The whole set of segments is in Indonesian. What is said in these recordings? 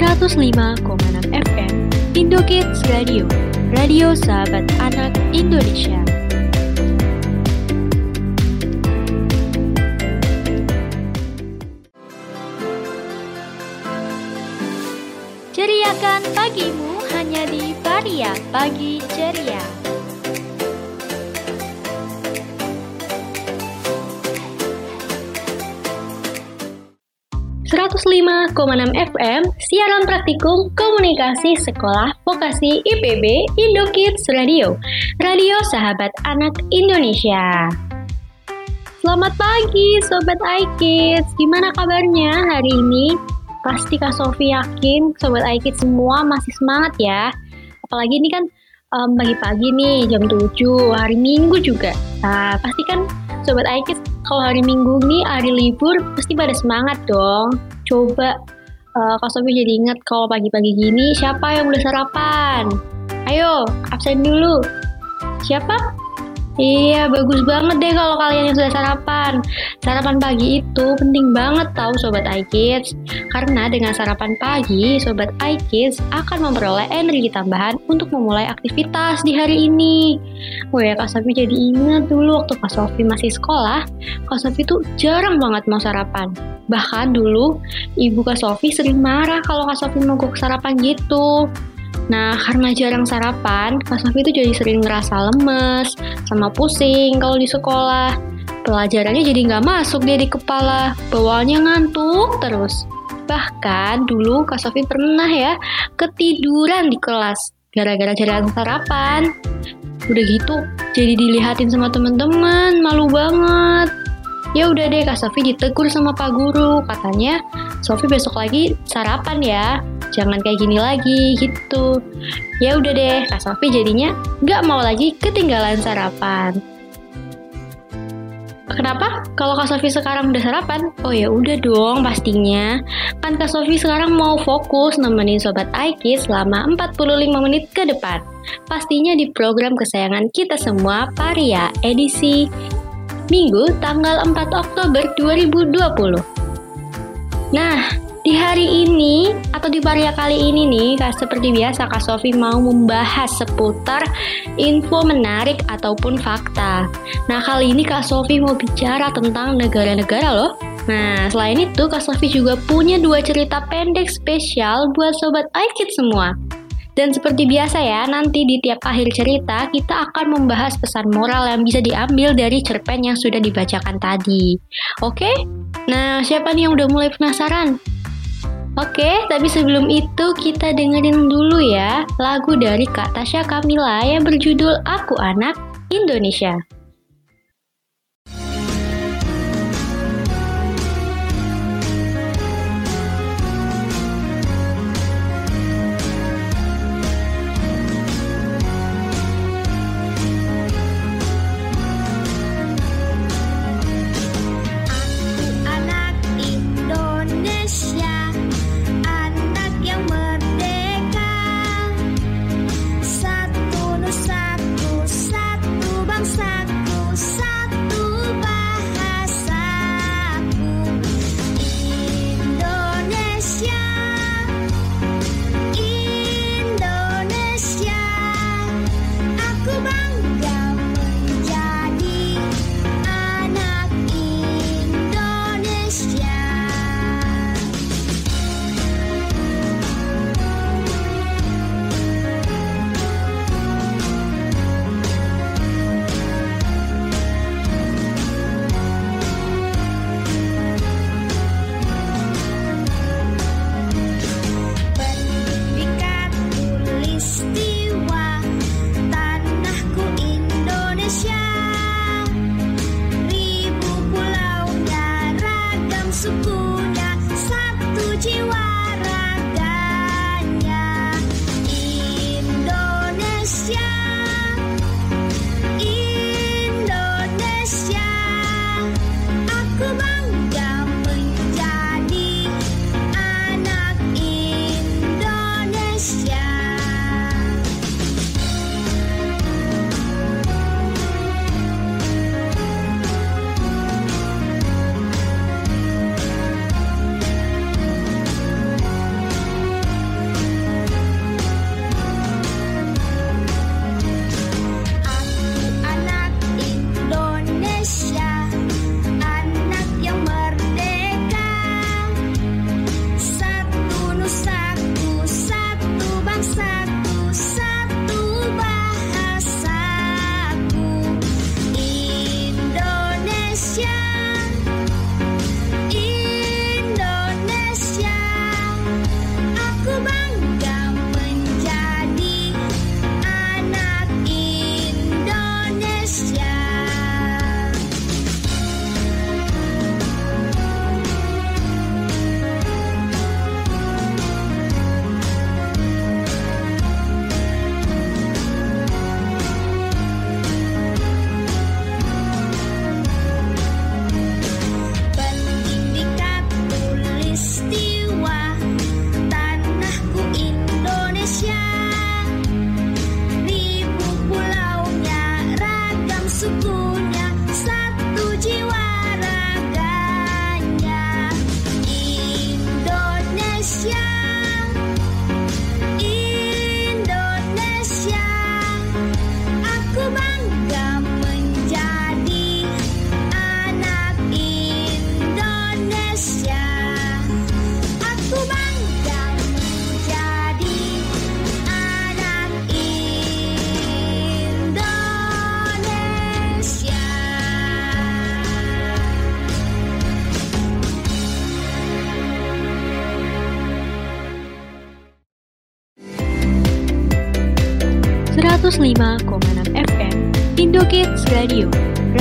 105,6 FM Indo Kids Radio, radio sahabat anak Indonesia. Ceriakan pagimu hanya di Varia Pagi Ceria. 105,6 FM, siaran praktikum komunikasi sekolah vokasi IPB Indo Kids Radio, radio sahabat anak Indonesia. Selamat pagi Sobat iKids, gimana kabarnya hari ini? Pasti Kak Sofi yakin Sobat iKids semua masih semangat ya. Apalagi ini kan um, pagi-pagi nih jam 7, hari Minggu juga. Nah, pasti kan Sobat iKids kalau hari Minggu nih hari libur pasti pada semangat dong. Coba uh, Kak Sofi jadi ingat kalau pagi-pagi gini siapa yang udah sarapan? Ayo, absen dulu. Siapa? Iya, bagus banget deh kalau kalian yang sudah sarapan. Sarapan pagi itu penting banget tahu Sobat iKids. Karena dengan sarapan pagi, Sobat iKids akan memperoleh energi tambahan untuk memulai aktivitas di hari ini. Wah ya, Kak Sofi jadi ingat dulu waktu Kak Sofi masih sekolah, Kak Sofi tuh jarang banget mau sarapan. Bahkan dulu, ibu Kak Sofi sering marah kalau Kak Sofi mau sarapan gitu. Nah, karena jarang sarapan, Kak Sofi itu jadi sering ngerasa lemes, sama pusing kalau di sekolah. Pelajarannya jadi nggak masuk dia di kepala, bawaannya ngantuk terus. Bahkan dulu Kak Sofi pernah ya ketiduran di kelas gara-gara jarang sarapan. Udah gitu, jadi dilihatin sama teman-teman, malu banget. Ya udah deh Kak Sofi ditegur sama Pak Guru, katanya Sofi besok lagi sarapan ya jangan kayak gini lagi gitu ya udah deh Kak Sofi jadinya nggak mau lagi ketinggalan sarapan Kenapa? Kalau Kak Sofi sekarang udah sarapan? Oh ya udah dong pastinya. Kan Kak Sofi sekarang mau fokus nemenin Sobat Aiki selama 45 menit ke depan. Pastinya di program kesayangan kita semua, Paria, edisi Minggu tanggal 4 Oktober 2020. Nah, di hari ini atau di varia kali ini nih, Kak, seperti biasa Kak Sofi mau membahas seputar info menarik ataupun fakta. Nah, kali ini Kak Sofi mau bicara tentang negara-negara loh. Nah, selain itu Kak Sofi juga punya dua cerita pendek spesial buat sobat iKid semua. Dan seperti biasa ya, nanti di tiap akhir cerita kita akan membahas pesan moral yang bisa diambil dari cerpen yang sudah dibacakan tadi. Oke? Nah, siapa nih yang udah mulai penasaran? Oke, tapi sebelum itu kita dengerin dulu ya lagu dari Kak Tasya Kamila yang berjudul Aku Anak Indonesia.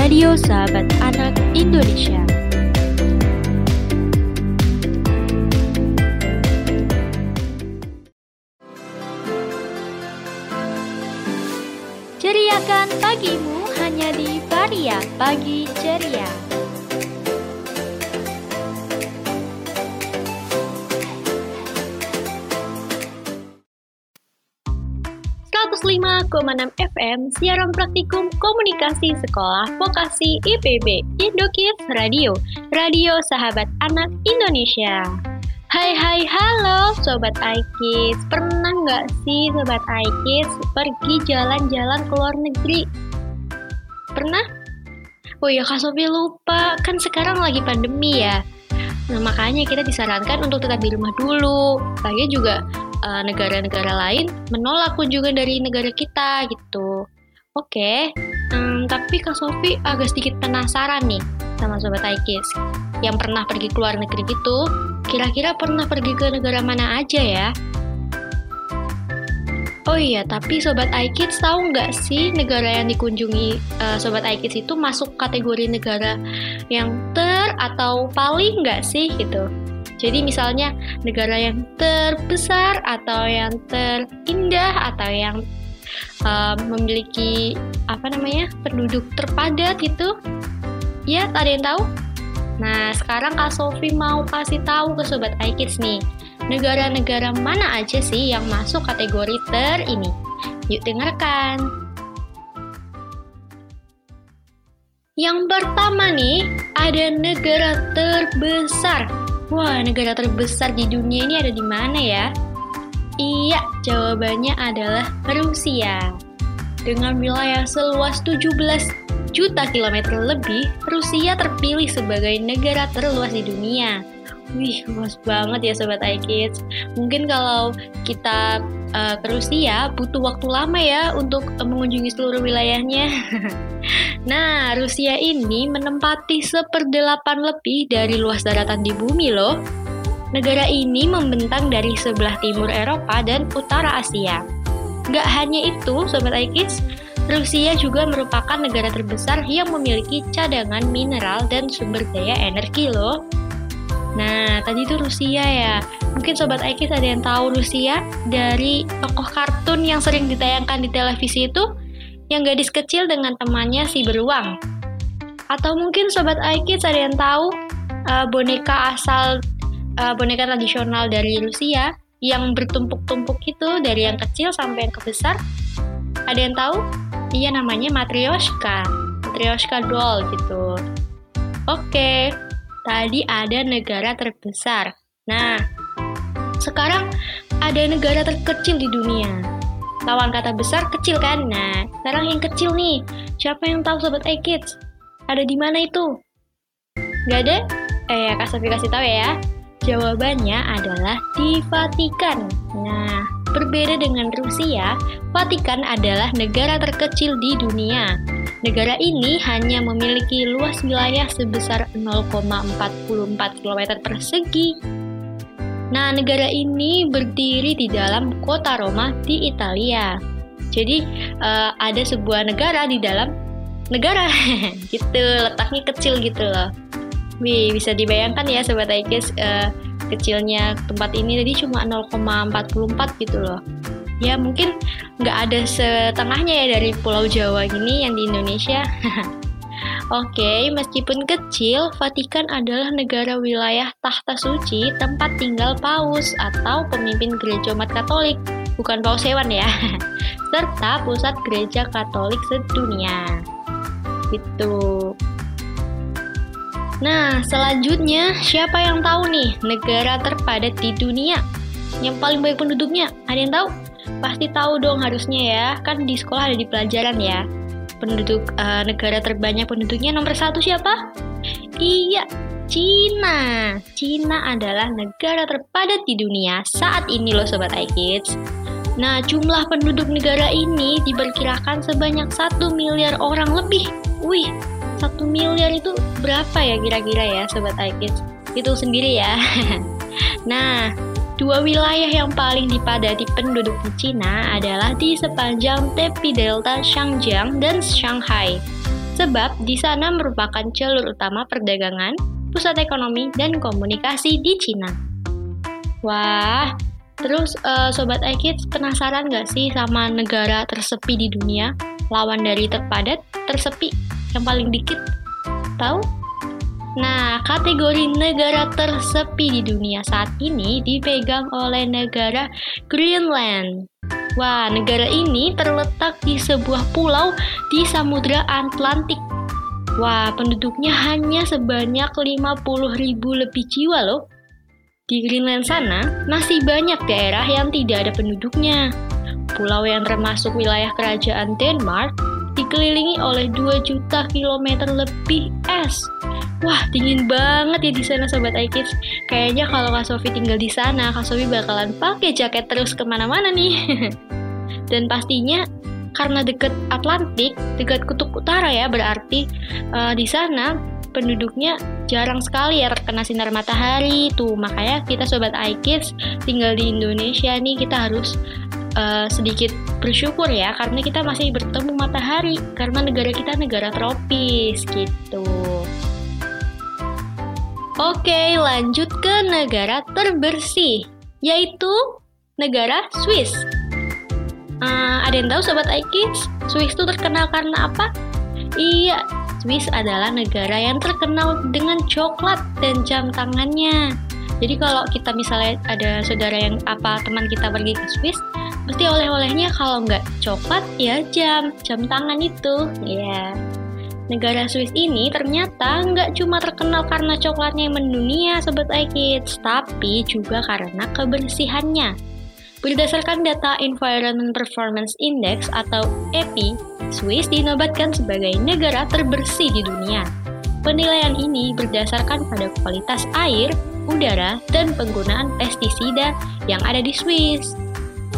Radio sahabat anak Indonesia. Ceriakan pagimu hanya di Varia Pagi Ceria. 105,6 FM siaran praktikum komunikasi sekolah vokasi IPB Indokids Radio, radio sahabat anak Indonesia. Hai hai halo Sobat iKids Pernah nggak sih Sobat iKids pergi jalan-jalan ke luar negeri? Pernah? Oh iya Kak Sofi lupa, kan sekarang lagi pandemi ya Nah makanya kita disarankan untuk tetap di rumah dulu Lagi juga Eh, negara-negara uh, lain menolak kunjungan dari negara kita gitu. Oke, um, tapi Kak Sofi agak sedikit penasaran nih sama Sobat Aikis yang pernah pergi ke luar negeri gitu. Kira-kira pernah pergi ke negara mana aja ya? Oh iya, tapi Sobat iKids tahu nggak sih negara yang dikunjungi uh, Sobat iKids itu masuk kategori negara yang ter atau paling nggak sih gitu? Jadi misalnya negara yang terbesar atau yang terindah atau yang uh, memiliki apa namanya penduduk terpadat itu, ya ada yang tahu. Nah sekarang Kak Sofi mau kasih tahu ke sobat iKids nih, negara-negara mana aja sih yang masuk kategori ter ini? Yuk dengarkan. Yang pertama nih, ada negara terbesar Wah, negara terbesar di dunia ini ada di mana ya? Iya, jawabannya adalah Rusia. Dengan wilayah seluas 17 juta kilometer lebih, Rusia terpilih sebagai negara terluas di dunia. Wih, luas banget ya Sobat iKids. Mungkin kalau kita uh, ke Rusia butuh waktu lama ya untuk mengunjungi seluruh wilayahnya. nah, Rusia ini menempati seperdelapan lebih dari luas daratan di bumi loh. Negara ini membentang dari sebelah timur Eropa dan utara Asia. Gak hanya itu, Sobat Aikis, Rusia juga merupakan negara terbesar yang memiliki cadangan mineral dan sumber daya energi loh. Nah, tadi itu Rusia ya. Mungkin Sobat Aikis ada yang tahu Rusia dari tokoh kartun yang sering ditayangkan di televisi itu yang gadis kecil dengan temannya si beruang. Atau mungkin Sobat Aikis ada yang tahu uh, boneka asal uh, boneka tradisional dari Rusia yang bertumpuk-tumpuk itu dari yang kecil sampai yang kebesar. Ada yang tahu? Iya namanya Matryoshka. Matryoshka doll gitu. Oke, tadi ada negara terbesar. Nah, sekarang ada negara terkecil di dunia. Lawan kata besar kecil kan? Nah, sekarang yang kecil nih. Siapa yang tahu sobat iKids? Ada di mana itu? Gak ada? Eh, Sofi kasih tahu ya. Jawabannya adalah di Vatikan. Nah, berbeda dengan Rusia, Vatikan adalah negara terkecil di dunia. Negara ini hanya memiliki luas wilayah sebesar 0,44 km persegi Nah, negara ini berdiri di dalam kota Roma di Italia. Jadi uh, ada sebuah negara di dalam negara, gitu. Letaknya kecil gitu loh. Wih, bisa dibayangkan ya sobat Aikis uh, kecilnya tempat ini tadi cuma 0,44 gitu loh. Ya mungkin nggak ada setengahnya ya dari Pulau Jawa gini yang di Indonesia. Oke, meskipun kecil, Vatikan adalah negara wilayah tahta suci tempat tinggal paus atau pemimpin gereja umat Katolik, bukan paus hewan ya, serta pusat gereja Katolik sedunia. Gitu. Nah, selanjutnya siapa yang tahu nih negara terpadat di dunia? Yang paling banyak penduduknya, ada yang tahu? Pasti tahu dong harusnya ya, kan di sekolah ada di pelajaran ya penduduk uh, negara terbanyak penduduknya nomor satu siapa? Iya, Cina. Cina adalah negara terpadat di dunia saat ini loh Sobat iKids. Nah, jumlah penduduk negara ini diperkirakan sebanyak satu miliar orang lebih. Wih, satu miliar itu berapa ya kira-kira ya Sobat iKids? Itu sendiri ya. nah, Dua wilayah yang paling dipadati penduduk di Cina adalah di sepanjang tepi delta Shangjiang dan Shanghai. Sebab di sana merupakan jalur utama perdagangan, pusat ekonomi, dan komunikasi di Cina. Wah, terus uh, Sobat iKids penasaran gak sih sama negara tersepi di dunia? Lawan dari terpadat, tersepi, yang paling dikit. Tahu? Nah, kategori negara tersepi di dunia saat ini dipegang oleh negara Greenland. Wah, negara ini terletak di sebuah pulau di Samudra Atlantik. Wah, penduduknya hanya sebanyak 50 ribu lebih jiwa loh. Di Greenland sana, masih banyak daerah yang tidak ada penduduknya. Pulau yang termasuk wilayah kerajaan Denmark dikelilingi oleh 2 juta kilometer lebih es. Wah, dingin banget ya di sana Sobat iKids. Kayaknya kalau Kak Sofi tinggal di sana, Kak Sofi bakalan pakai jaket terus ke mana-mana nih. Dan pastinya karena deket Atlantik, dekat kutub utara ya, berarti uh, di sana penduduknya jarang sekali ya terkena sinar matahari tuh. Makanya kita Sobat iKids tinggal di Indonesia nih, kita harus uh, sedikit bersyukur ya karena kita masih bertemu matahari karena negara kita negara tropis gitu. Oke, lanjut ke negara terbersih, yaitu negara Swiss. Uh, ada yang tahu Sobat iKids? Swiss itu terkenal karena apa? Iya, Swiss adalah negara yang terkenal dengan coklat dan jam tangannya. Jadi kalau kita misalnya ada saudara yang apa teman kita pergi ke Swiss, pasti oleh-olehnya kalau nggak coklat ya jam, jam tangan itu. Ya. Yeah. Negara Swiss ini ternyata nggak cuma terkenal karena coklatnya yang mendunia Sobat iKids, tapi juga karena kebersihannya. Berdasarkan data Environment Performance Index atau EPI, Swiss dinobatkan sebagai negara terbersih di dunia. Penilaian ini berdasarkan pada kualitas air, udara, dan penggunaan pestisida yang ada di Swiss.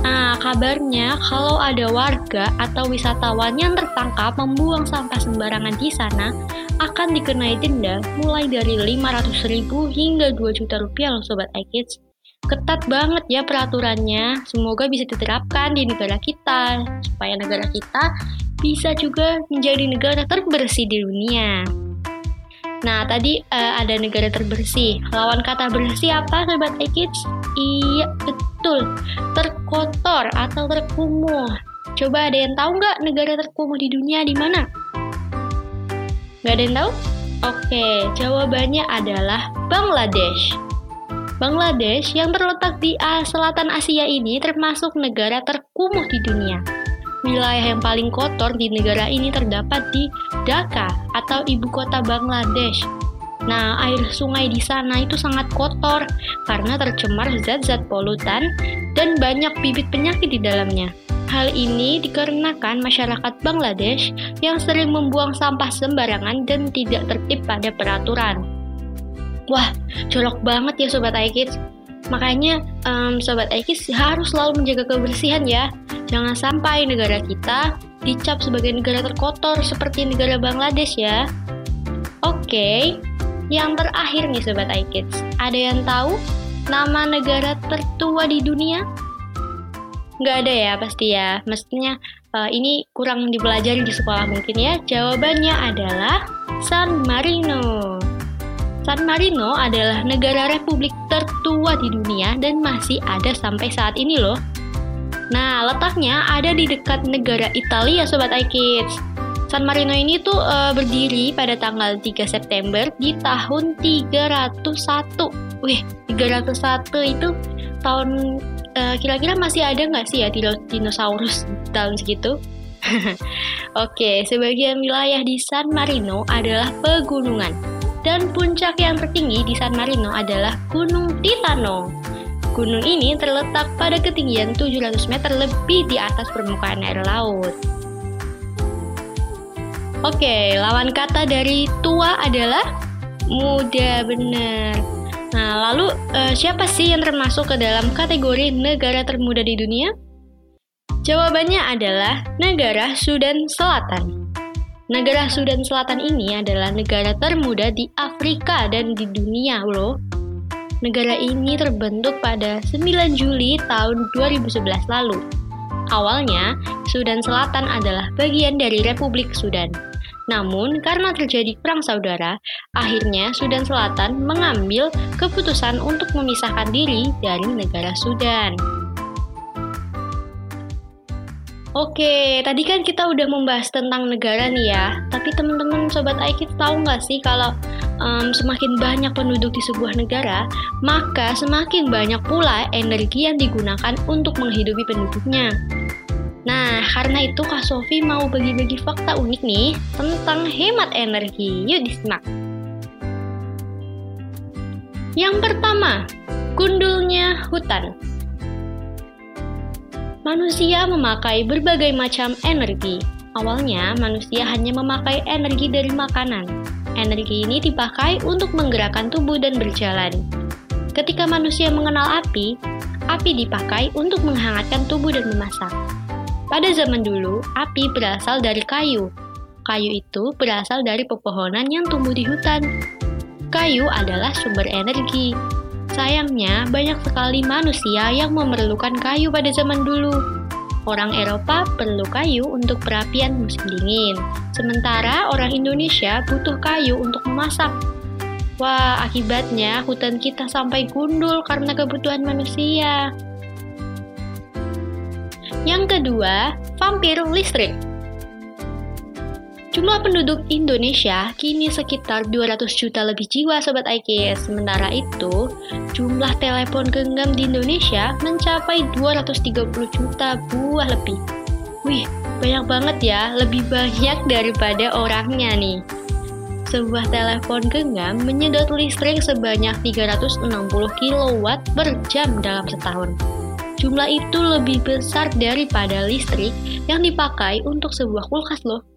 Nah, kabarnya kalau ada warga atau wisatawan yang tertangkap membuang sampah sembarangan di sana akan dikenai denda mulai dari 500 ribu hingga 2 juta rupiah loh Sobat iKids. Ketat banget ya peraturannya, semoga bisa diterapkan di negara kita, supaya negara kita bisa juga menjadi negara terbersih di dunia. Nah, tadi uh, ada negara terbersih. Lawan kata bersih apa, Sobat iKids? Iya, betul. Terkotor atau terkumuh. Coba ada yang tahu nggak negara terkumuh di dunia di mana? Nggak ada yang tahu? Oke, jawabannya adalah Bangladesh. Bangladesh yang terletak di selatan Asia ini termasuk negara terkumuh di dunia. Wilayah yang paling kotor di negara ini terdapat di Dhaka atau ibu kota Bangladesh. Nah, air sungai di sana itu sangat kotor karena tercemar zat-zat polutan dan banyak bibit penyakit di dalamnya. Hal ini dikarenakan masyarakat Bangladesh yang sering membuang sampah sembarangan dan tidak tertib pada peraturan. Wah, colok banget ya Sobat iKids. Makanya um, Sobat Aikis harus selalu menjaga kebersihan ya. Jangan sampai negara kita dicap sebagai negara terkotor seperti negara Bangladesh ya. Oke, yang terakhir nih Sobat iKids. Ada yang tahu nama negara tertua di dunia? Nggak ada ya pasti ya. Mestinya uh, ini kurang dipelajari di sekolah mungkin ya. Jawabannya adalah San Marino. San Marino adalah negara republik tertua di dunia dan masih ada sampai saat ini loh. Nah, letaknya ada di dekat negara Italia, Sobat iKids. San Marino ini tuh uh, berdiri pada tanggal 3 September di tahun 301. Wih, 301 itu tahun uh, kira-kira masih ada nggak sih ya dinosaurus tahun segitu? Oke, sebagian wilayah di San Marino adalah pegunungan dan puncak yang tertinggi di San Marino adalah Gunung Titano. Gunung ini terletak pada ketinggian 700 meter lebih di atas permukaan air laut. Oke, lawan kata dari tua adalah muda benar. Nah, lalu eh, siapa sih yang termasuk ke dalam kategori negara termuda di dunia? Jawabannya adalah negara Sudan Selatan. Negara Sudan Selatan ini adalah negara termuda di Afrika dan di dunia loh. Negara ini terbentuk pada 9 Juli tahun 2011 lalu. Awalnya, Sudan Selatan adalah bagian dari Republik Sudan. Namun, karena terjadi perang saudara, akhirnya Sudan Selatan mengambil keputusan untuk memisahkan diri dari negara Sudan. Oke, tadi kan kita udah membahas tentang negara nih ya. Tapi teman-teman sobat Aikid tahu nggak sih kalau um, semakin banyak penduduk di sebuah negara, maka semakin banyak pula energi yang digunakan untuk menghidupi penduduknya. Nah, karena itu Kak Sofi mau bagi-bagi fakta unik nih tentang hemat energi. Yuk disimak. Yang pertama, gundulnya hutan. Manusia memakai berbagai macam energi. Awalnya, manusia hanya memakai energi dari makanan. Energi ini dipakai untuk menggerakkan tubuh dan berjalan. Ketika manusia mengenal api, api dipakai untuk menghangatkan tubuh dan memasak. Pada zaman dulu, api berasal dari kayu. Kayu itu berasal dari pepohonan yang tumbuh di hutan. Kayu adalah sumber energi, Sayangnya, banyak sekali manusia yang memerlukan kayu pada zaman dulu. Orang Eropa perlu kayu untuk perapian musim dingin, sementara orang Indonesia butuh kayu untuk memasak. Wah, akibatnya hutan kita sampai gundul karena kebutuhan manusia. Yang kedua, vampir listrik. Jumlah penduduk Indonesia kini sekitar 200 juta lebih jiwa Sobat IKS. Sementara itu, jumlah telepon genggam di Indonesia mencapai 230 juta buah lebih. Wih, banyak banget ya, lebih banyak daripada orangnya nih. Sebuah telepon genggam menyedot listrik sebanyak 360 kW per jam dalam setahun. Jumlah itu lebih besar daripada listrik yang dipakai untuk sebuah kulkas loh.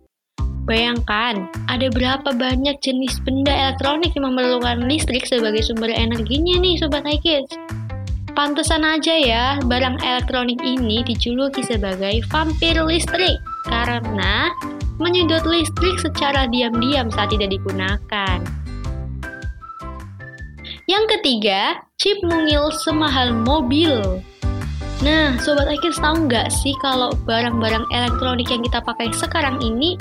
Bayangkan, ada berapa banyak jenis benda elektronik yang memerlukan listrik sebagai sumber energinya nih Sobat iKids. Pantesan aja ya, barang elektronik ini dijuluki sebagai vampir listrik karena menyedot listrik secara diam-diam saat tidak digunakan. Yang ketiga, chip mungil semahal mobil. Nah, Sobat iKids tahu nggak sih kalau barang-barang elektronik yang kita pakai sekarang ini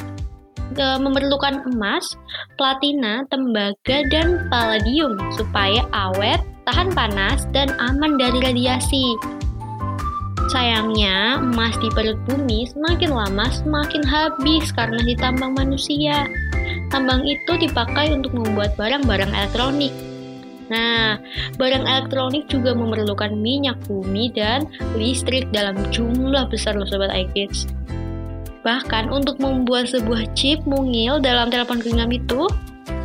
memerlukan emas, platina, tembaga, dan palladium supaya awet, tahan panas, dan aman dari radiasi. Sayangnya, emas di perut bumi semakin lama semakin habis karena ditambang manusia. Tambang itu dipakai untuk membuat barang-barang elektronik. Nah, barang elektronik juga memerlukan minyak bumi dan listrik dalam jumlah besar loh Sobat iKids. Bahkan untuk membuat sebuah chip mungil dalam telepon genggam itu,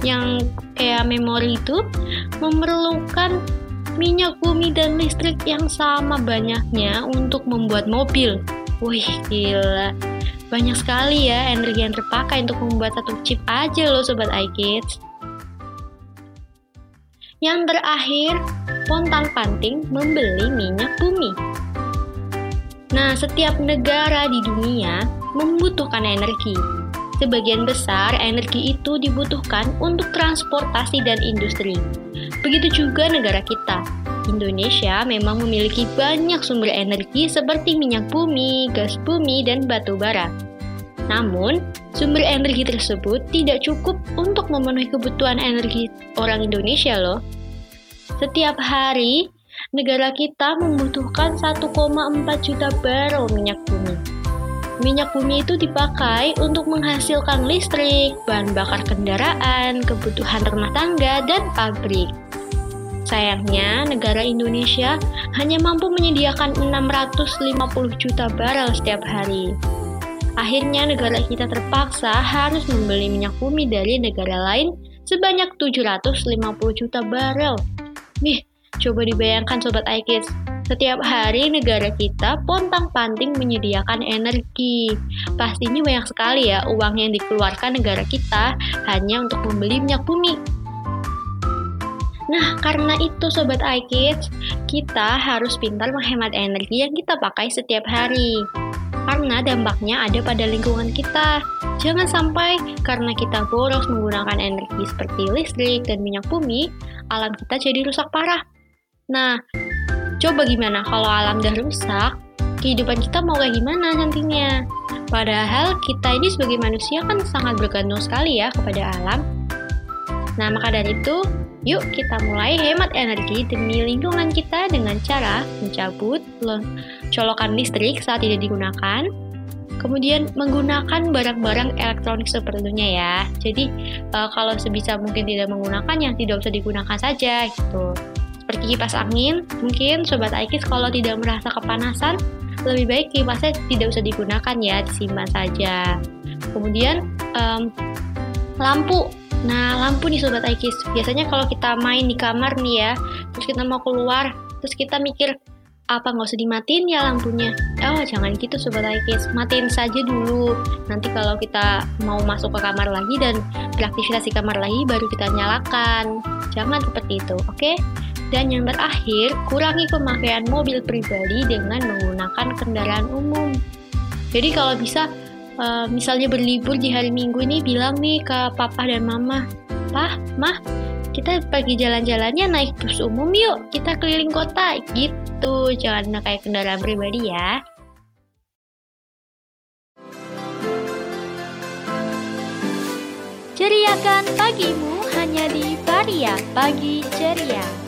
yang kayak memori itu, memerlukan minyak bumi dan listrik yang sama banyaknya untuk membuat mobil. Wih, gila. Banyak sekali ya energi yang terpakai untuk membuat satu chip aja loh Sobat iKids. Yang terakhir, Pontang Panting membeli minyak bumi. Nah, setiap negara di dunia membutuhkan energi. Sebagian besar energi itu dibutuhkan untuk transportasi dan industri. Begitu juga negara kita. Indonesia memang memiliki banyak sumber energi seperti minyak bumi, gas bumi, dan batu bara. Namun, sumber energi tersebut tidak cukup untuk memenuhi kebutuhan energi orang Indonesia loh. Setiap hari, negara kita membutuhkan 1,4 juta barrel minyak bumi. Minyak bumi itu dipakai untuk menghasilkan listrik, bahan bakar kendaraan, kebutuhan rumah tangga, dan pabrik. Sayangnya, negara Indonesia hanya mampu menyediakan 650 juta barel setiap hari. Akhirnya negara kita terpaksa harus membeli minyak bumi dari negara lain sebanyak 750 juta barel. Nih, coba dibayangkan Sobat iKids, setiap hari negara kita pontang-panting menyediakan energi. Pastinya banyak sekali ya uang yang dikeluarkan negara kita hanya untuk membeli minyak bumi. Nah, karena itu Sobat iKids, kita harus pintar menghemat energi yang kita pakai setiap hari. Karena dampaknya ada pada lingkungan kita. Jangan sampai karena kita boros menggunakan energi seperti listrik dan minyak bumi, alam kita jadi rusak parah. Nah, coba gimana kalau alam udah rusak, kehidupan kita mau kayak gimana nantinya? Padahal kita ini sebagai manusia kan sangat bergantung sekali ya kepada alam. Nah, maka dari itu, yuk kita mulai hemat energi demi lingkungan kita dengan cara mencabut colokan listrik saat tidak digunakan, kemudian menggunakan barang-barang elektronik sepertinya ya. Jadi, uh, kalau sebisa mungkin tidak menggunakan yang tidak usah digunakan saja gitu. Seperti kipas angin, mungkin Sobat Aikis kalau tidak merasa kepanasan, lebih baik kipasnya tidak usah digunakan ya, disimpan saja. Kemudian um, lampu. Nah, lampu nih sobat Aikis. Biasanya kalau kita main di kamar nih ya, terus kita mau keluar, terus kita mikir apa nggak usah dimatiin ya lampunya? Oh jangan gitu sobat Aikis, matiin saja dulu. Nanti kalau kita mau masuk ke kamar lagi dan beraktivitas di kamar lagi baru kita nyalakan. Jangan seperti itu, oke? Okay? Dan yang terakhir, kurangi pemakaian mobil pribadi dengan menggunakan kendaraan umum. Jadi kalau bisa, uh, misalnya berlibur di hari Minggu ini bilang nih ke papa dan mama, Pah, Mah, kita pergi jalan-jalannya naik bus umum yuk, kita keliling kota, gitu. Jangan pakai kendaraan pribadi ya. Ceriakan pagimu hanya di Varia Pagi Ceria.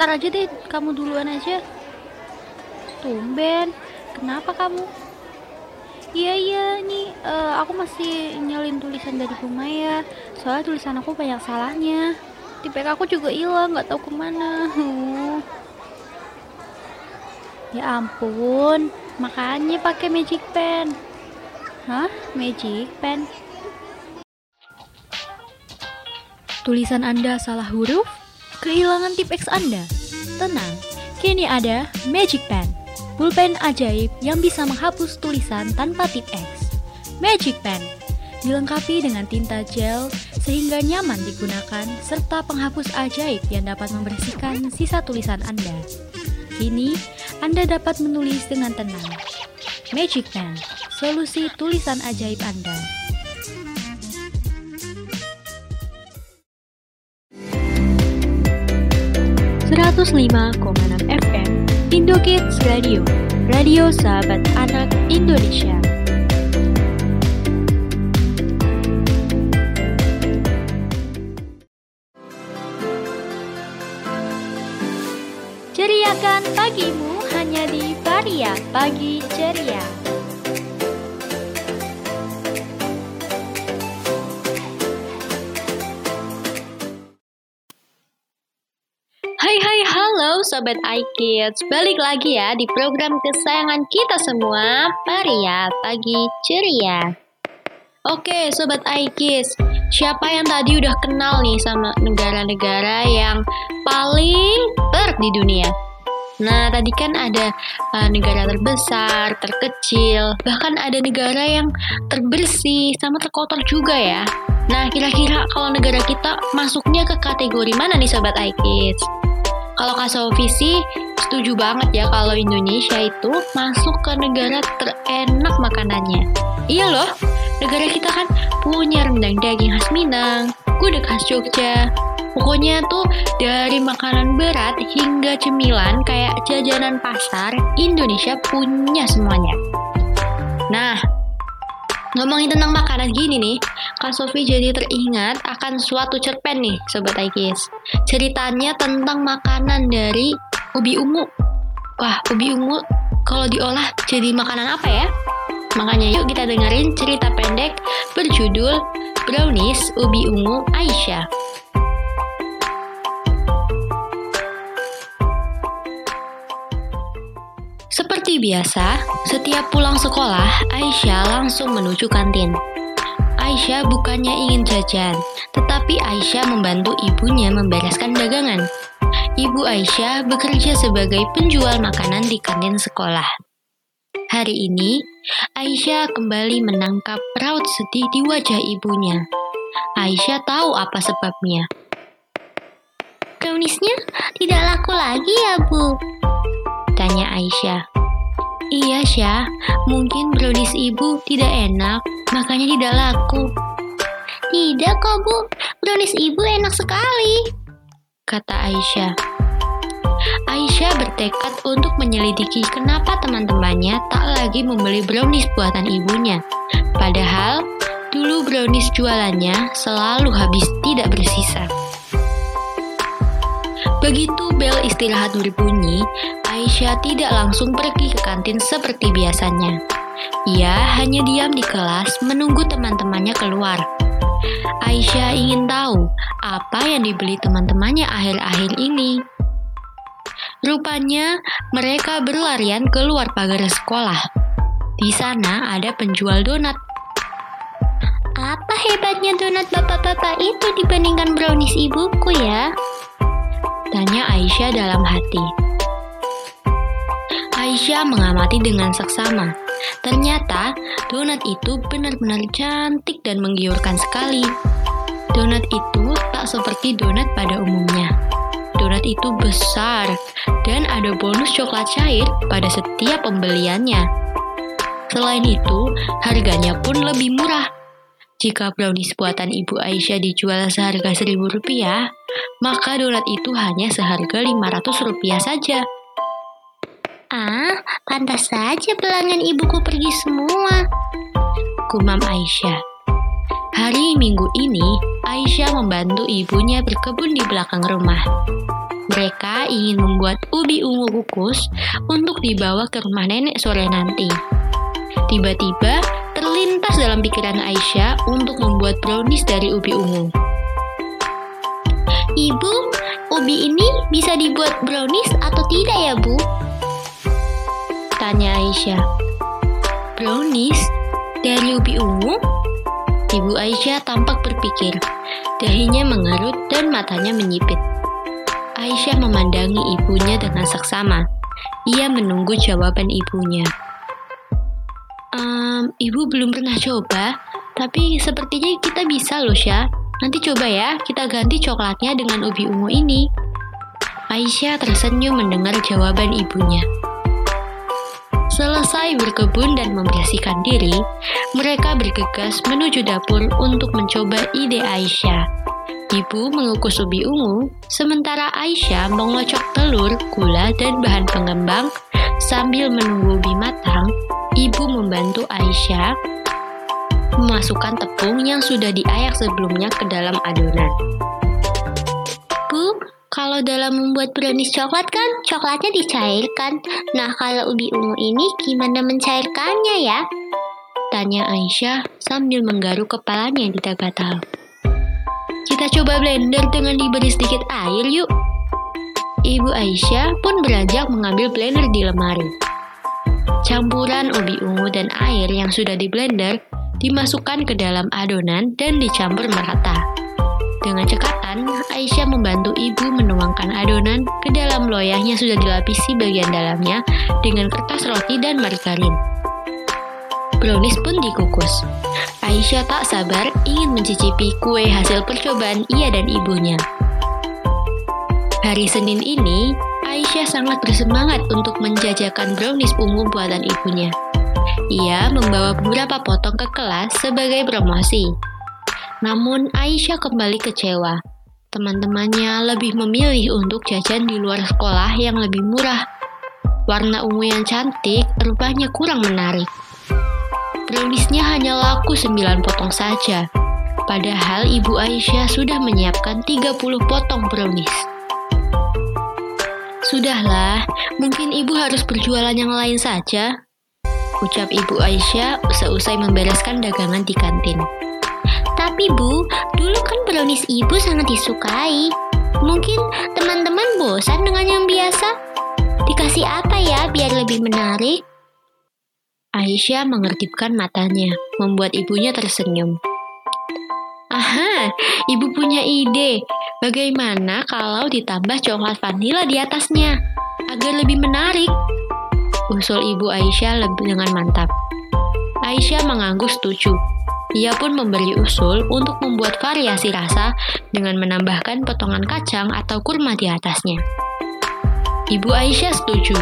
ntar aja deh kamu duluan aja tumben kenapa kamu iya iya nih uh, aku masih nyalin tulisan dari Bu Maya soalnya tulisan aku banyak salahnya tipe aku juga hilang nggak tahu ke mana Ya ampun, makanya pakai magic pen. Hah? Magic pen? Tulisan Anda salah huruf? Kehilangan tip X Anda? Tenang, kini ada Magic Pen, pulpen ajaib yang bisa menghapus tulisan tanpa tip X. Magic Pen dilengkapi dengan tinta gel sehingga nyaman digunakan serta penghapus ajaib yang dapat membersihkan sisa tulisan Anda. Kini, Anda dapat menulis dengan tenang. Magic Pen, solusi tulisan ajaib Anda. 105,6 FM Indokids Radio Radio Sahabat Anak Indonesia Ceriakan pagimu hanya di Varia Pagi Ceria. Sobat iKids, balik lagi ya di program kesayangan kita semua, Paria Pagi Ceria. Oke Sobat iKids, siapa yang tadi udah kenal nih sama negara-negara yang paling ter di dunia? Nah, tadi kan ada uh, negara terbesar, terkecil, bahkan ada negara yang terbersih sama terkotor juga ya. Nah, kira-kira kalau negara kita masuknya ke kategori mana nih Sobat iKids? Kalau Kak Sofi sih setuju banget ya kalau Indonesia itu masuk ke negara terenak makanannya. Iya loh, negara kita kan punya rendang daging khas Minang, gudeg khas Jogja. Pokoknya tuh dari makanan berat hingga cemilan kayak jajanan pasar, Indonesia punya semuanya. Nah, Ngomongin tentang makanan gini nih, Kak Sofi jadi teringat akan suatu cerpen nih, Sobat Aikis. Ceritanya tentang makanan dari ubi ungu. Wah, ubi ungu kalau diolah jadi makanan apa ya? Makanya yuk kita dengerin cerita pendek berjudul Brownies Ubi Ungu Aisyah. Seperti biasa, setiap pulang sekolah, Aisyah langsung menuju kantin. Aisyah bukannya ingin jajan, tetapi Aisyah membantu ibunya membereskan dagangan. Ibu Aisyah bekerja sebagai penjual makanan di kantin sekolah. Hari ini, Aisyah kembali menangkap raut sedih di wajah ibunya. Aisyah tahu apa sebabnya. Browniesnya tidak laku lagi ya, Bu? Tanya Aisyah. Iya, Syah. Mungkin brownies ibu tidak enak, makanya tidak laku. Tidak kok, Bu. Brownies ibu enak sekali. Kata Aisyah. Aisyah bertekad untuk menyelidiki kenapa teman-temannya tak lagi membeli brownies buatan ibunya. Padahal, dulu brownies jualannya selalu habis tidak bersisa. Begitu bel istirahat berbunyi, Aisyah tidak langsung pergi ke kantin seperti biasanya. Ia hanya diam di kelas menunggu teman-temannya keluar. Aisyah ingin tahu apa yang dibeli teman-temannya akhir-akhir ini. Rupanya mereka berlarian keluar pagar sekolah. Di sana ada penjual donat. Apa hebatnya donat bapak-bapak itu dibandingkan brownies ibuku ya? Tanya Aisyah dalam hati. Aisyah mengamati dengan seksama. Ternyata donat itu benar-benar cantik dan menggiurkan sekali. Donat itu tak seperti donat pada umumnya. Donat itu besar dan ada bonus coklat cair pada setiap pembeliannya. Selain itu, harganya pun lebih murah. Jika brownies buatan Ibu Aisyah dijual seharga seribu rupiah, maka donat itu hanya seharga 500 rupiah saja. Ah, pantas saja pelanggan ibuku pergi semua. Kumam Aisyah. Hari Minggu ini, Aisyah membantu ibunya berkebun di belakang rumah. Mereka ingin membuat ubi ungu kukus untuk dibawa ke rumah nenek sore nanti. Tiba-tiba terlintas dalam pikiran Aisyah untuk membuat brownies dari ubi ungu. Ibu, ubi ini bisa dibuat brownies atau tidak ya, Bu? Tanya Aisyah. Brownies? Dari ubi ungu? Ibu Aisyah tampak berpikir. Dahinya mengerut dan matanya menyipit. Aisyah memandangi ibunya dengan seksama. Ia menunggu jawaban ibunya. Um, ibu belum pernah coba, tapi sepertinya kita bisa loh, Syah. Nanti coba ya, kita ganti coklatnya dengan ubi ungu ini. Aisyah tersenyum mendengar jawaban ibunya. Selesai berkebun dan membersihkan diri, mereka bergegas menuju dapur untuk mencoba ide Aisyah. Ibu mengukus ubi ungu, sementara Aisyah mengocok telur, gula, dan bahan pengembang. Sambil menunggu ubi matang, ibu membantu Aisyah memasukkan tepung yang sudah diayak sebelumnya ke dalam adonan. Bu, kalau dalam membuat brownies coklat kan coklatnya dicairkan. Nah, kalau ubi ungu ini gimana mencairkannya ya? Tanya Aisyah sambil menggaruk kepalanya di gatal. Kita coba blender dengan diberi sedikit air yuk. Ibu Aisyah pun beranjak mengambil blender di lemari. Campuran ubi ungu dan air yang sudah di blender dimasukkan ke dalam adonan dan dicampur merata. Dengan cekatan, Aisyah membantu ibu menuangkan adonan ke dalam loyang yang sudah dilapisi bagian dalamnya dengan kertas roti dan margarin. Brownies pun dikukus. Aisyah tak sabar ingin mencicipi kue hasil percobaan ia dan ibunya. Hari Senin ini, Aisyah sangat bersemangat untuk menjajakan brownies ungu buatan ibunya. Ia membawa beberapa potong ke kelas sebagai promosi. Namun Aisyah kembali kecewa. Teman-temannya lebih memilih untuk jajan di luar sekolah yang lebih murah. Warna ungu yang cantik rupanya kurang menarik. Browniesnya hanya laku 9 potong saja. Padahal ibu Aisyah sudah menyiapkan 30 potong brownies. Sudahlah, mungkin ibu harus berjualan yang lain saja, ucap Ibu Aisyah seusai membereskan dagangan di kantin. Tapi Bu, dulu kan brownies Ibu sangat disukai. Mungkin teman-teman bosan dengan yang biasa? Dikasih apa ya biar lebih menarik? Aisyah mengertipkan matanya, membuat ibunya tersenyum. Aha, ibu punya ide. Bagaimana kalau ditambah coklat vanila di atasnya? Agar lebih menarik usul ibu Aisyah lebih dengan mantap. Aisyah mengangguk setuju. Ia pun memberi usul untuk membuat variasi rasa dengan menambahkan potongan kacang atau kurma di atasnya. Ibu Aisyah setuju.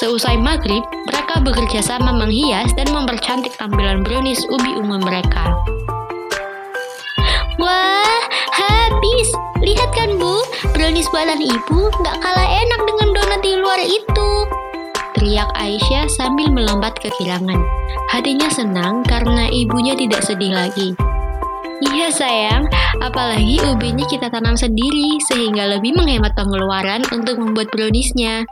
Seusai maghrib, mereka bekerja sama menghias dan mempercantik tampilan brownies ubi ungu mereka. Wah, habis! Lihat kan Bu, brownies buatan ibu nggak kalah enak dengan donat di luar itu teriak Aisyah sambil melompat ke kilangan. Hatinya senang karena ibunya tidak sedih lagi. Iya sayang, apalagi ubinya kita tanam sendiri sehingga lebih menghemat pengeluaran untuk membuat browniesnya.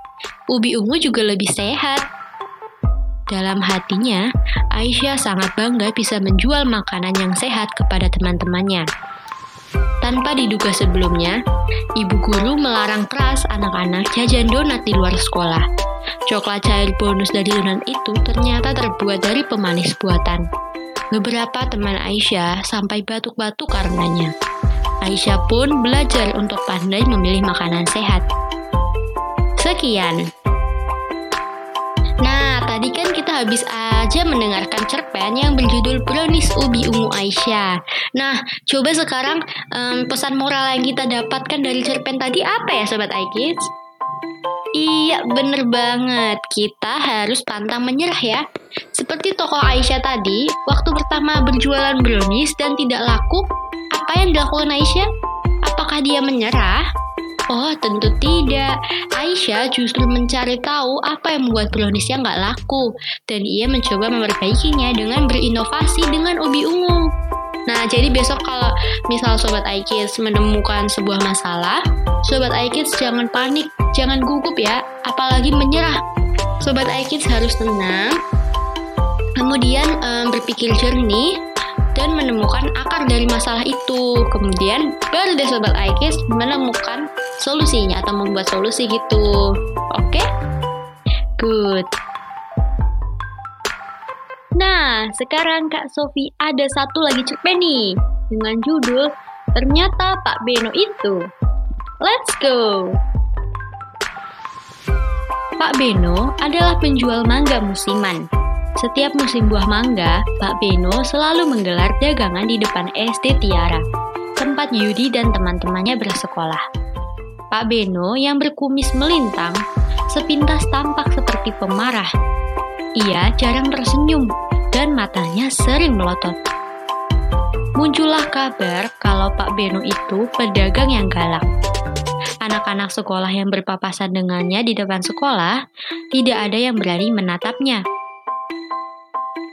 Ubi ungu juga lebih sehat. Dalam hatinya, Aisyah sangat bangga bisa menjual makanan yang sehat kepada teman-temannya. Tanpa diduga sebelumnya, ibu guru melarang keras anak-anak jajan donat di luar sekolah. Coklat cair bonus dari donat itu ternyata terbuat dari pemanis buatan. Beberapa teman Aisyah sampai batuk-batuk karenanya. Aisyah pun belajar untuk pandai memilih makanan sehat. Sekian. Nah, habis aja mendengarkan cerpen yang berjudul Brownies Ubi Ungu Aisyah. Nah, coba sekarang um, pesan moral yang kita dapatkan dari cerpen tadi apa ya Sobat Aikis? Iya, bener banget. Kita harus pantang menyerah ya. Seperti toko Aisyah tadi, waktu pertama berjualan brownies dan tidak laku, apa yang dilakukan Aisyah? Apakah dia menyerah? Oh, tentu tidak. Aisyah justru mencari tahu apa yang membuat browniesnya nggak laku, dan ia mencoba memperbaikinya dengan berinovasi dengan ubi ungu. Nah, jadi besok kalau misal Sobat Aikis menemukan sebuah masalah, Sobat Aikis jangan panik, jangan gugup ya, apalagi menyerah. Sobat Aikis harus tenang, kemudian um, berpikir jernih, dan menemukan akar dari masalah itu. Kemudian baru deh sobat IKIS menemukan solusinya atau membuat solusi gitu. Oke? Okay? Good. Nah, sekarang Kak Sofi ada satu lagi cerpen nih dengan judul Ternyata Pak Beno itu. Let's go! Pak Beno adalah penjual mangga musiman. Setiap musim buah mangga, Pak Beno selalu menggelar dagangan di depan SD Tiara, tempat Yudi dan teman-temannya bersekolah. Pak Beno yang berkumis melintang, sepintas tampak seperti pemarah. Ia jarang tersenyum dan matanya sering melotot. Muncullah kabar kalau Pak Beno itu pedagang yang galak anak-anak sekolah yang berpapasan dengannya di depan sekolah, tidak ada yang berani menatapnya.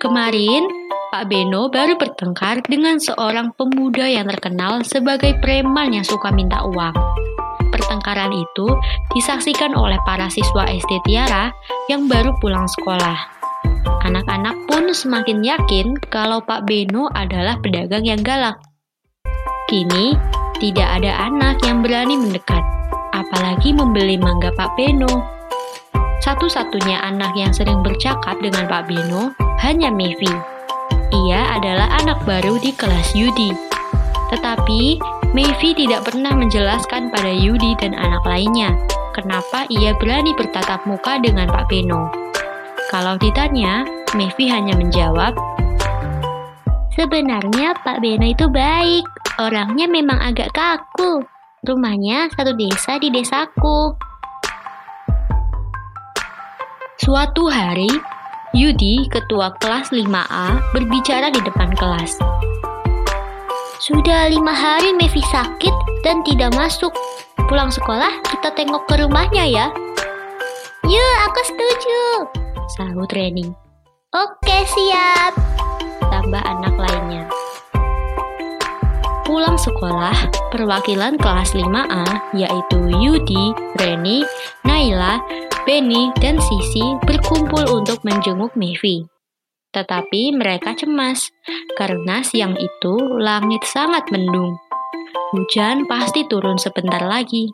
Kemarin, Pak Beno baru bertengkar dengan seorang pemuda yang terkenal sebagai preman yang suka minta uang. Pertengkaran itu disaksikan oleh para siswa SD Tiara yang baru pulang sekolah. Anak-anak pun semakin yakin kalau Pak Beno adalah pedagang yang galak. Kini, tidak ada anak yang berani mendekat apalagi membeli mangga Pak Beno. Satu-satunya anak yang sering bercakap dengan Pak Beno hanya Mevi. Ia adalah anak baru di kelas Yudi. Tetapi, Mevi tidak pernah menjelaskan pada Yudi dan anak lainnya kenapa ia berani bertatap muka dengan Pak Beno. Kalau ditanya, Mevi hanya menjawab, Sebenarnya Pak Beno itu baik, orangnya memang agak kaku. Rumahnya satu desa di desaku. Suatu hari, Yudi, ketua kelas 5A, berbicara di depan kelas. Sudah lima hari Mevi sakit dan tidak masuk. Pulang sekolah, kita tengok ke rumahnya ya. Yuk, aku setuju. Sahut Reni. Oke, siap. Tambah anak lainnya. Pulang sekolah, perwakilan kelas 5A yaitu Yudi, Reni, Naila, Benny, dan Sisi berkumpul untuk menjenguk Mevi. Tetapi mereka cemas karena siang itu langit sangat mendung. Hujan pasti turun sebentar lagi.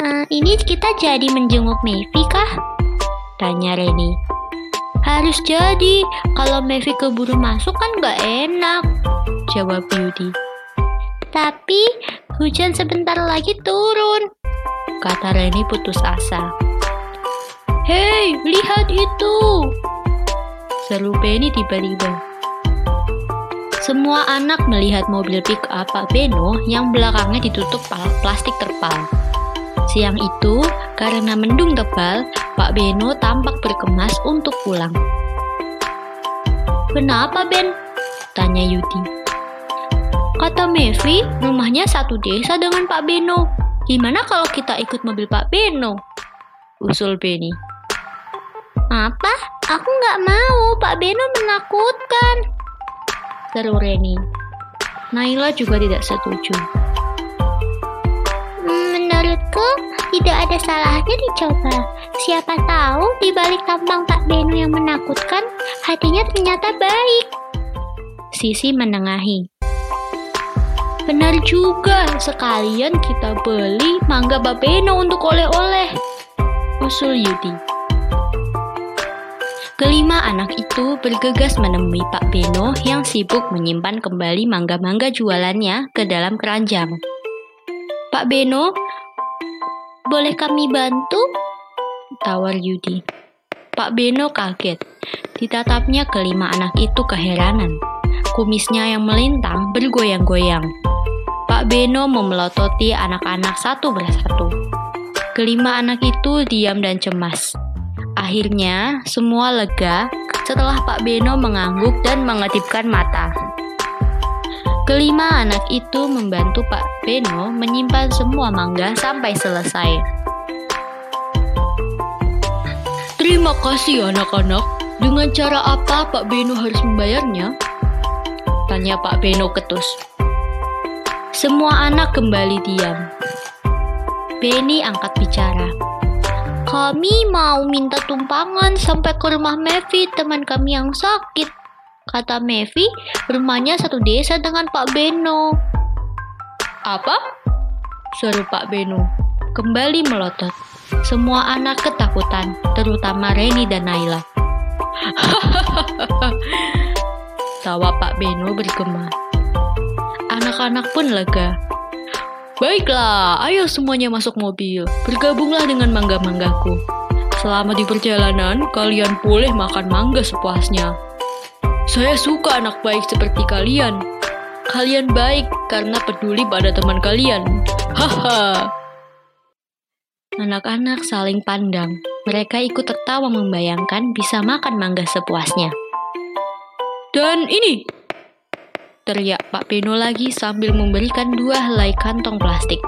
Uh, ini kita jadi menjenguk Mevi kah? Tanya Reni. Harus jadi, kalau Mevi keburu masuk kan gak enak jawab Beauty. Tapi hujan sebentar lagi turun, kata Reni putus asa. Hei, lihat itu! Seru Benny tiba-tiba. Semua anak melihat mobil pick up Pak Beno yang belakangnya ditutup plastik terpal. Siang itu, karena mendung tebal, Pak Beno tampak berkemas untuk pulang. Kenapa, Ben? Tanya Yudi. Kata Mevi, rumahnya satu desa dengan Pak Beno. Gimana kalau kita ikut mobil Pak Beno? Usul Benny. Apa? Aku nggak mau, Pak Beno menakutkan. Seru Reni. Naila juga tidak setuju. Menurutku, tidak ada salahnya dicoba. Siapa tahu di balik tampang Pak Beno yang menakutkan, hatinya ternyata baik. Sisi menengahi. Benar juga, sekalian kita beli mangga babeno untuk oleh-oleh. Usul Yudi. Kelima anak itu bergegas menemui Pak Beno yang sibuk menyimpan kembali mangga-mangga jualannya ke dalam keranjang. Pak Beno, boleh kami bantu? Tawar Yudi. Pak Beno kaget. Ditatapnya kelima anak itu keheranan. Kumisnya yang melintang bergoyang-goyang. Pak Beno memelototi anak-anak satu persatu. Kelima anak itu diam dan cemas. Akhirnya, semua lega setelah Pak Beno mengangguk dan mengedipkan mata. Kelima anak itu membantu Pak Beno menyimpan semua mangga sampai selesai. Terima kasih anak-anak. Dengan cara apa Pak Beno harus membayarnya? Tanya Pak Beno ketus. Semua anak kembali diam. Benny angkat bicara. Kami mau minta tumpangan sampai ke rumah Mevi, teman kami yang sakit. Kata Mevi, rumahnya satu desa dengan Pak Beno. Apa? Seru Pak Beno. Kembali melotot. Semua anak ketakutan, terutama Reni dan Naila. Tawa Pak Beno bergema. Anak-anak pun lega. Baiklah, ayo semuanya masuk mobil. Bergabunglah dengan mangga-manggaku. Selama di perjalanan, kalian boleh makan mangga sepuasnya. Saya suka anak baik seperti kalian. Kalian baik karena peduli pada teman kalian. Haha. Anak-anak saling pandang. Mereka ikut tertawa membayangkan bisa makan mangga sepuasnya. Dan ini, teriak Pak Beno lagi sambil memberikan dua helai kantong plastik.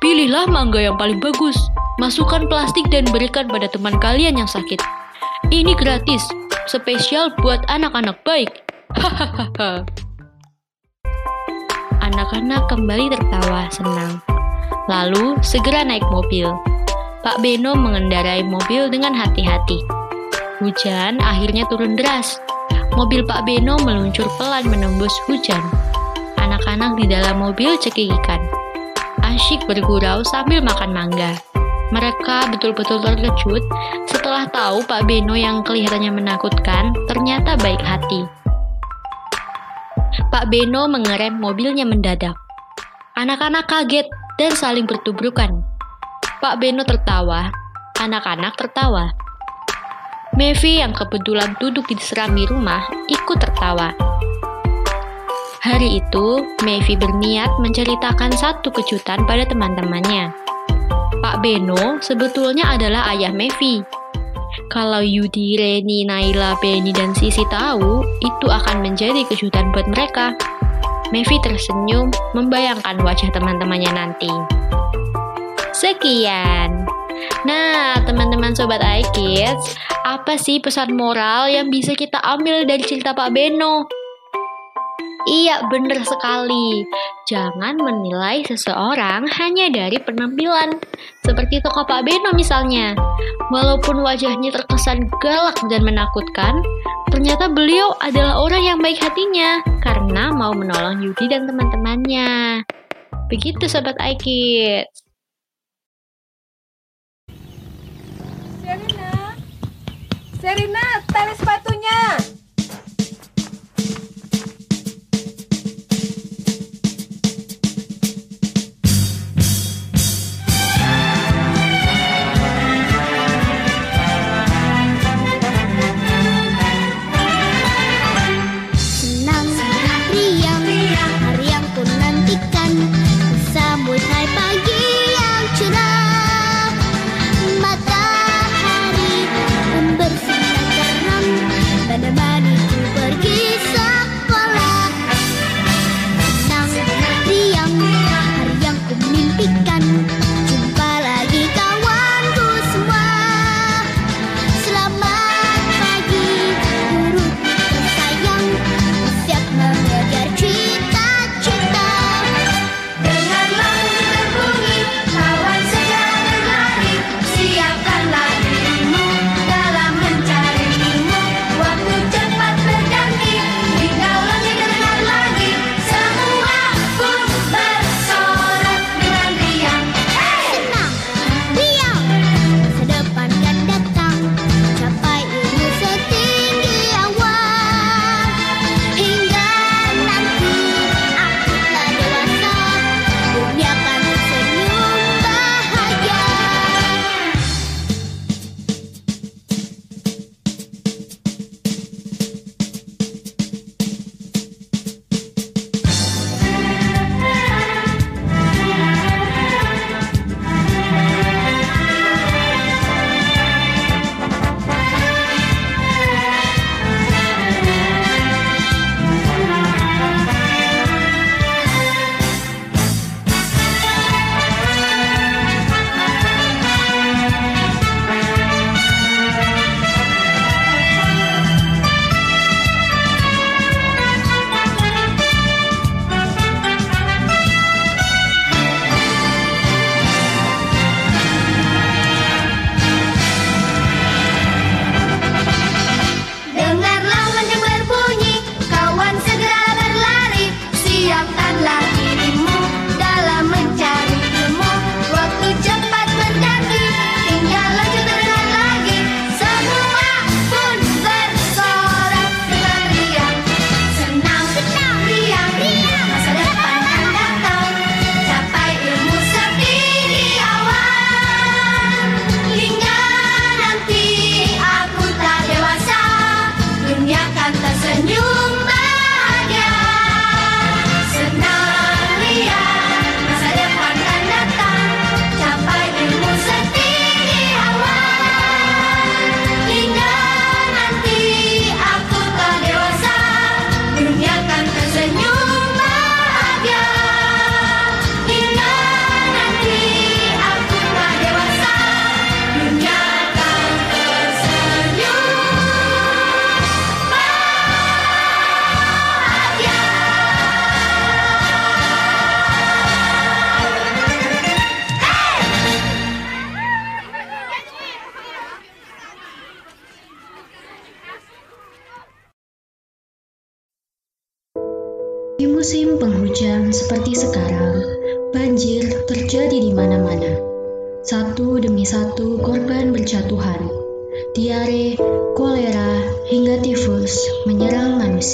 Pilihlah mangga yang paling bagus. Masukkan plastik dan berikan pada teman kalian yang sakit. Ini gratis, spesial buat anak-anak baik. Hahaha. Anak-anak kembali tertawa senang. Lalu segera naik mobil. Pak Beno mengendarai mobil dengan hati-hati. Hujan akhirnya turun deras. Mobil Pak Beno meluncur pelan menembus hujan. Anak-anak di dalam mobil cekikikan. Asyik bergurau sambil makan mangga. Mereka betul-betul terkejut setelah tahu Pak Beno yang kelihatannya menakutkan ternyata baik hati. Pak Beno mengerem mobilnya mendadak. Anak-anak kaget dan saling bertubrukan. Pak Beno tertawa, anak-anak tertawa. Mevi yang kebetulan duduk di serambi rumah ikut tertawa. Hari itu, Mevi berniat menceritakan satu kejutan pada teman-temannya. Pak Beno sebetulnya adalah ayah Mevi. Kalau Yudi, Reni, Naila, Benny, dan Sisi tahu, itu akan menjadi kejutan buat mereka. Mevi tersenyum membayangkan wajah teman-temannya nanti. Sekian. Nah, teman-teman sobat iKids, apa sih pesan moral yang bisa kita ambil dari cerita Pak Beno? Iya, benar sekali. Jangan menilai seseorang hanya dari penampilan. Seperti tokoh Pak Beno misalnya. Walaupun wajahnya terkesan galak dan menakutkan, ternyata beliau adalah orang yang baik hatinya karena mau menolong Yudi dan teman-temannya. Begitu Sobat iKids. Serina, Serina, tali sepatunya.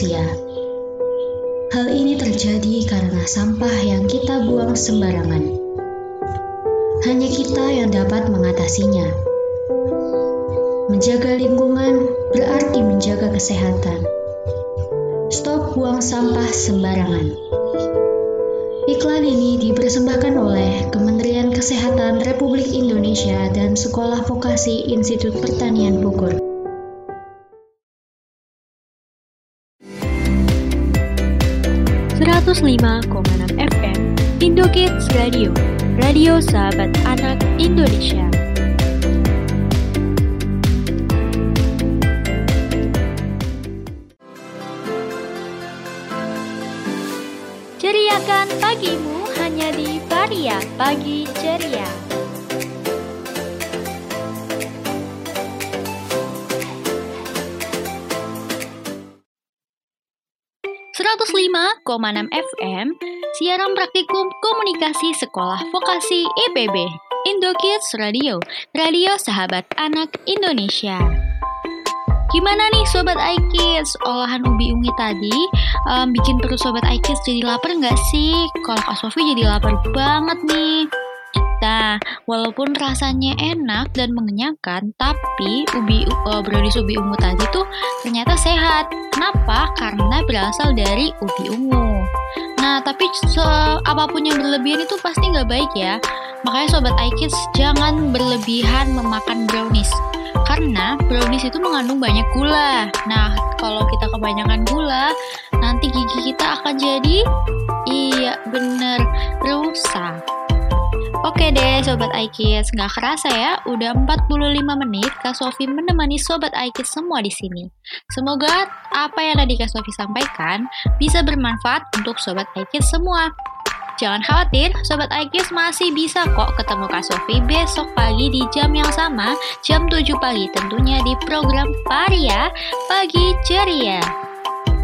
Manusia. Hal ini terjadi karena sampah yang kita buang sembarangan. Hanya kita yang dapat mengatasinya. Menjaga lingkungan berarti menjaga kesehatan. Stop buang sampah sembarangan. Iklan ini dipersembahkan oleh Kementerian Kesehatan Republik Indonesia dan Sekolah Vokasi Institut Pertanian Bogor. 105,6 FM Indokids Radio Radio Sahabat Anak Indonesia Ceriakan pagimu hanya di Varia Pagi Ceria. 105,6 FM, siaran praktikum komunikasi sekolah vokasi IPB, Indokids Radio, radio sahabat anak Indonesia. Gimana nih Sobat iKids, olahan ubi ungu tadi um, bikin perut Sobat iKids jadi lapar nggak sih? Kalau Kak Sofi jadi lapar banget nih. Nah, walaupun rasanya enak dan mengenyangkan, tapi ubi uh, brownies ubi ungu tadi tuh ternyata sehat. Kenapa? Karena berasal dari ubi ungu. Nah, tapi so, apa pun yang berlebihan itu pasti nggak baik ya. Makanya sobat iKids jangan berlebihan memakan brownies. Karena brownies itu mengandung banyak gula. Nah, kalau kita kebanyakan gula, nanti gigi kita akan jadi iya bener rusak. Oke deh Sobat iKids, nggak kerasa ya, udah 45 menit Kak Sofi menemani Sobat iKids semua di sini. Semoga apa yang tadi Kak Sofi sampaikan bisa bermanfaat untuk Sobat iKids semua. Jangan khawatir, Sobat iKids masih bisa kok ketemu Kak Sofi besok pagi di jam yang sama, jam 7 pagi tentunya di program Varia Pagi Ceria.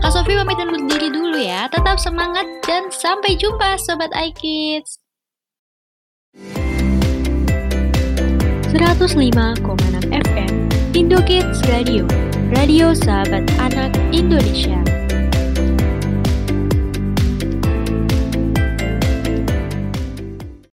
Kak Sofi pamit undur diri dulu ya, tetap semangat dan sampai jumpa Sobat iKids. 105,6 FM Indokids Radio Radio Sahabat Anak Indonesia